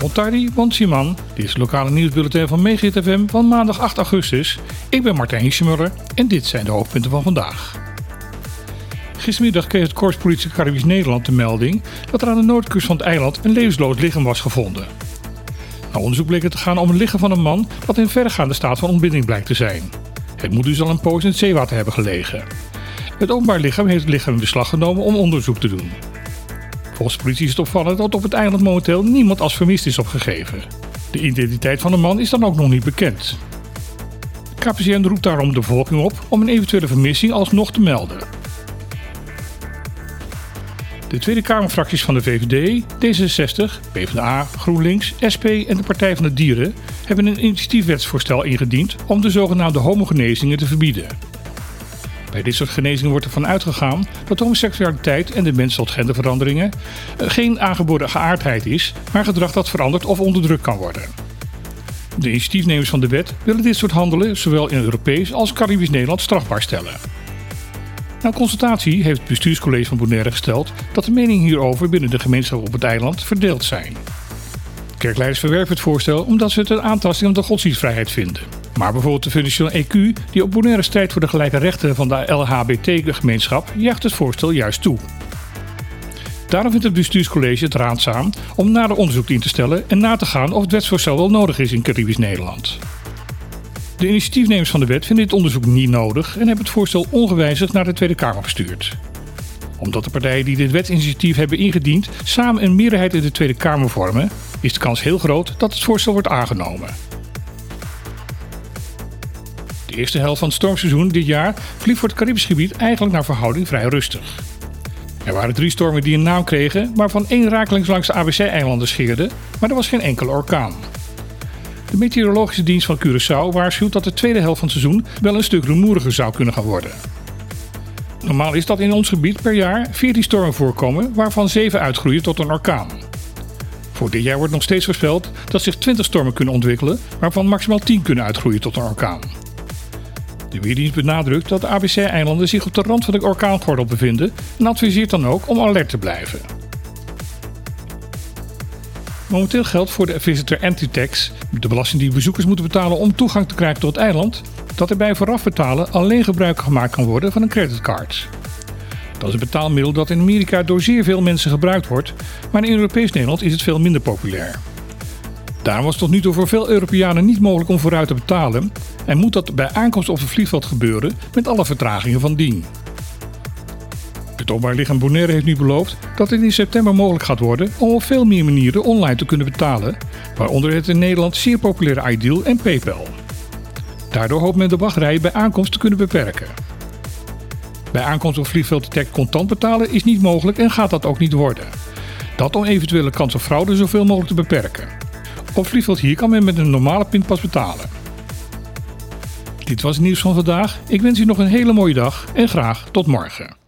Montardi, Bonsiman. Dit is het lokale nieuwsbulletin van Megahit FM van maandag 8 augustus. Ik ben Martijn Hiesjemuller en dit zijn de hoofdpunten van vandaag. Gistermiddag kreeg het Korps Politie Caribisch Nederland de melding dat er aan de noordkust van het eiland een levensloos lichaam was gevonden. Na onderzoek bleek het te gaan om een lichaam van een man dat in verregaande staat van ontbinding blijkt te zijn. Het moet dus al een poos in het zeewater hebben gelegen. Het openbaar lichaam heeft het lichaam in beslag genomen om onderzoek te doen. Volgens politie is het opvallend dat op het eiland momenteel niemand als vermist is opgegeven. De identiteit van de man is dan ook nog niet bekend. KPCN roept daarom de bevolking op om een eventuele vermissing alsnog te melden. De Tweede Kamerfracties van de VVD, D66, PvdA, GroenLinks, SP en de Partij van de Dieren hebben een initiatiefwetsvoorstel ingediend om de zogenaamde homogenezingen te verbieden. Bij dit soort genezingen wordt ervan uitgegaan dat homoseksualiteit en de mens tot genderveranderingen eh, geen aangeboren geaardheid is, maar gedrag dat verandert of onderdrukt kan worden. De initiatiefnemers van de wet willen dit soort handelen zowel in Europees als Caribisch Nederland strafbaar stellen. Na consultatie heeft het bestuurscollege van Bonaire gesteld dat de meningen hierover binnen de gemeenschap op het eiland verdeeld zijn. Kerkleiders verwerpen het voorstel omdat ze het een aantasting op de godsdienstvrijheid vinden. Maar bijvoorbeeld de Fundación EQ, die op Bonaire strijdt voor de gelijke rechten van de LHBT-gemeenschap, jaagt het voorstel juist toe. Daarom vindt het bestuurscollege het raadzaam om nader onderzoek in te stellen en na te gaan of het wetsvoorstel wel nodig is in Caribisch Nederland. De initiatiefnemers van de wet vinden dit onderzoek niet nodig en hebben het voorstel ongewijzigd naar de Tweede Kamer gestuurd. Omdat de partijen die dit wetsinitiatief hebben ingediend samen een meerderheid in de Tweede Kamer vormen, is de kans heel groot dat het voorstel wordt aangenomen. De eerste helft van het stormseizoen dit jaar verliep voor het Caribisch gebied eigenlijk naar verhouding vrij rustig. Er waren drie stormen die een naam kregen, waarvan één rakelings langs de ABC-eilanden scheerde, maar er was geen enkele orkaan. De meteorologische dienst van Curaçao waarschuwt dat de tweede helft van het seizoen wel een stuk rumoeriger zou kunnen gaan worden. Normaal is dat in ons gebied per jaar 14 stormen voorkomen, waarvan 7 uitgroeien tot een orkaan. Voor dit jaar wordt nog steeds voorspeld dat zich 20 stormen kunnen ontwikkelen, waarvan maximaal 10 kunnen uitgroeien tot een orkaan. De Weerdienst benadrukt dat de ABC-eilanden zich op de rand van de orkaangordel bevinden en adviseert dan ook om alert te blijven. Momenteel geldt voor de Visitor Anti-Tax, de belasting die bezoekers moeten betalen om toegang te krijgen tot het eiland, dat er bij vooraf betalen alleen gebruik gemaakt kan worden van een creditcard. Dat is een betaalmiddel dat in Amerika door zeer veel mensen gebruikt wordt, maar in Europees Nederland is het veel minder populair. Daarom was tot nu toe voor veel Europeanen niet mogelijk om vooruit te betalen en moet dat bij aankomst op het vliegveld gebeuren met alle vertragingen van dien. Het Openbaar Lichaam Bonaire heeft nu beloofd dat het in september mogelijk gaat worden om op veel meer manieren online te kunnen betalen, waaronder het in Nederland zeer populaire iDeal en PayPal. Daardoor hoopt men de wachtrij bij aankomst te kunnen beperken. Bij aankomst op vliegveld direct contant betalen is niet mogelijk en gaat dat ook niet worden. Dat om eventuele kans op fraude zoveel mogelijk te beperken. Op vliegveld hier kan men met een normale pinpas betalen. Dit was het nieuws van vandaag. Ik wens u nog een hele mooie dag en graag tot morgen.